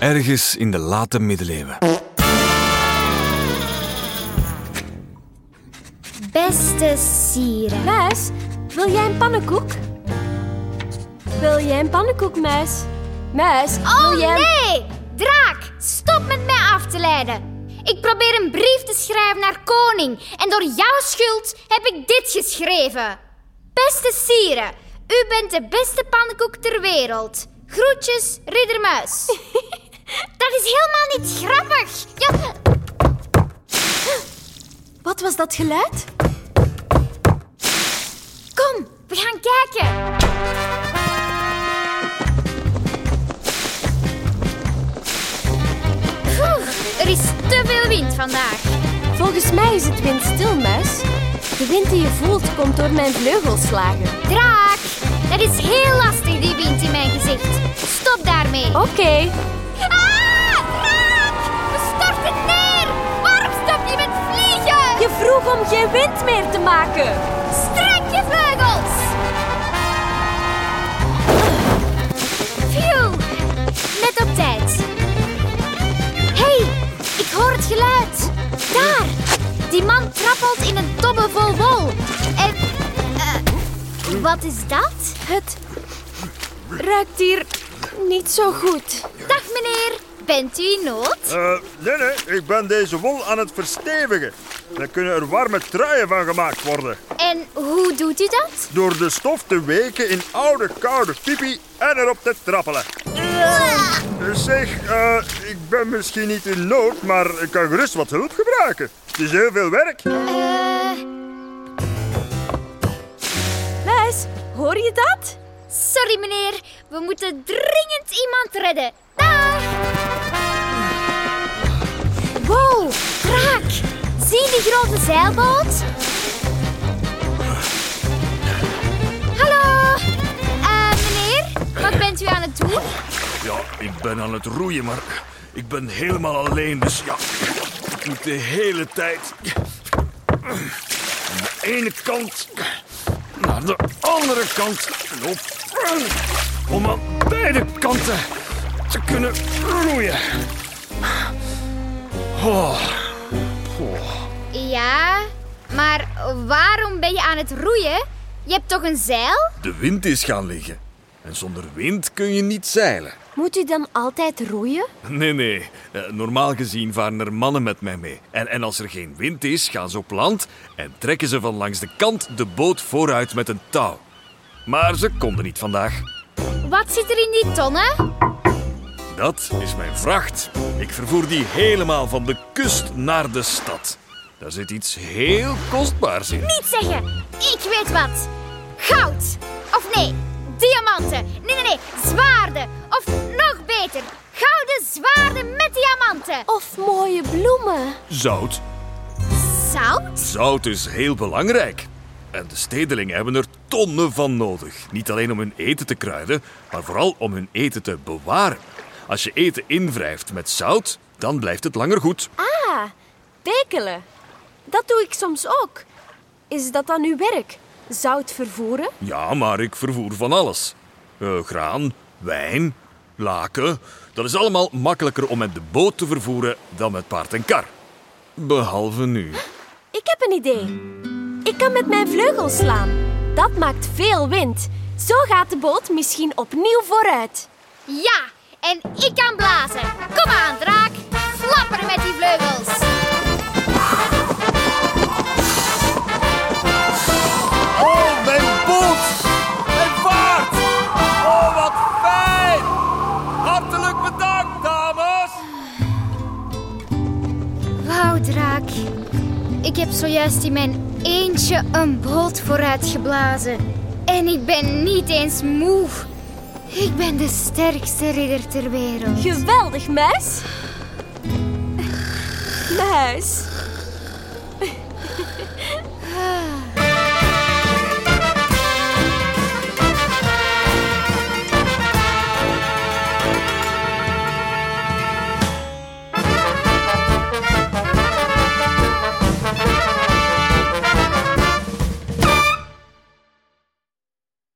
Ergens in de late middeleeuwen. Beste sieren. Muis, wil jij een pannenkoek? Wil jij een pannenkoek, Muis? Muis, Oh wil jij... een- nee! Draak, stop met mij af te leiden. Ik probeer een brief te schrijven naar koning en door jouw schuld heb ik dit geschreven. Beste sieren, u bent de beste pannenkoek ter wereld. Groetjes, Ridder Muis. Dat is helemaal niet grappig. Ja, Wat was dat geluid? kom, we gaan kijken. Oeh, er is te veel wind vandaag. Volgens mij is het windstil, Muis. De wind die je voelt komt door mijn vleugelslagen. Draak, dat is heel lastig, die wind in mijn gezicht. Stop daarmee. Oké, vroeg om geen wind meer te maken. Strek je vleugels! Phew, net op tijd. hey, ik hoor het geluid. Daar, die man trappelt in een tobbe vol wol. En, eh, wat is dat? Het ruikt hier niet zo goed. Dag meneer, bent u in nood? Eh, nee, nee, ik ben deze wol aan het verstevigen. Dan kunnen er warme truien van gemaakt worden. En hoe doet u dat? Door de stof te weken in oude koude pipi en erop te trappelen. Zeg, eh, ik ben misschien niet in nood, maar ik kan gerust wat hulp gebruiken. Het is heel veel werk. Eh, Muis, hoor je dat? sorry meneer, we moeten dringend iemand redden. Dag! Wow! Zie die grote zeilboot? Hallo? Eh, meneer, wat bent u aan het doen? Ja, ik ben aan het roeien, maar ik ben helemaal alleen. Dus ja, ik moet de hele tijd van de ene kant naar de andere kant lopen. Om aan beide kanten te kunnen roeien. Oh. Ja, maar waarom ben je aan het roeien? Je hebt toch een zeil? De wind is gaan liggen. En zonder wind kun je niet zeilen. Moet u dan altijd roeien? Nee, nee. Eh, normaal gezien varen er mannen met mij mee. En, en als er geen wind is, gaan ze op land en trekken ze van langs de kant de boot vooruit met een touw. Maar ze konden niet vandaag. Wat zit er in die tonnen? Dat is mijn vracht. Ik vervoer die helemaal van de kust naar de stad. Daar zit iets heel kostbaars in. Niet zeggen! Ik weet wat! Goud! Of nee, diamanten! Nee, nee, nee, zwaarden! Of nog beter, gouden zwaarden met diamanten! Of mooie bloemen? Zout. Zout? Zout is heel belangrijk. En de stedelingen hebben er tonnen van nodig. Niet alleen om hun eten te kruiden, maar vooral om hun eten te bewaren. Als je eten invrijft met zout, dan blijft het langer goed. Ah, bekelen. Dat doe ik soms ook. Is dat dan uw werk? Zout vervoeren? Ja, maar ik vervoer van alles. Eh, graan, wijn, laken. Dat is allemaal makkelijker om met de boot te vervoeren dan met paard en kar. Behalve nu. Ik heb een idee. Ik kan met mijn vleugels slaan. Dat maakt veel wind. Zo gaat de boot misschien opnieuw vooruit. Ja, en ik kan blazen. Kom aan, draak. Flapperen met die vleugels. Oh, mijn boot! Mijn vaart! Oh, wat fijn! Hartelijk bedankt, dames! Wauw, draak. Ik heb zojuist in mijn eentje een boot vooruit geblazen. En ik ben niet eens moe. Ik ben de sterkste ridder ter wereld. Geweldig, muis. Muis.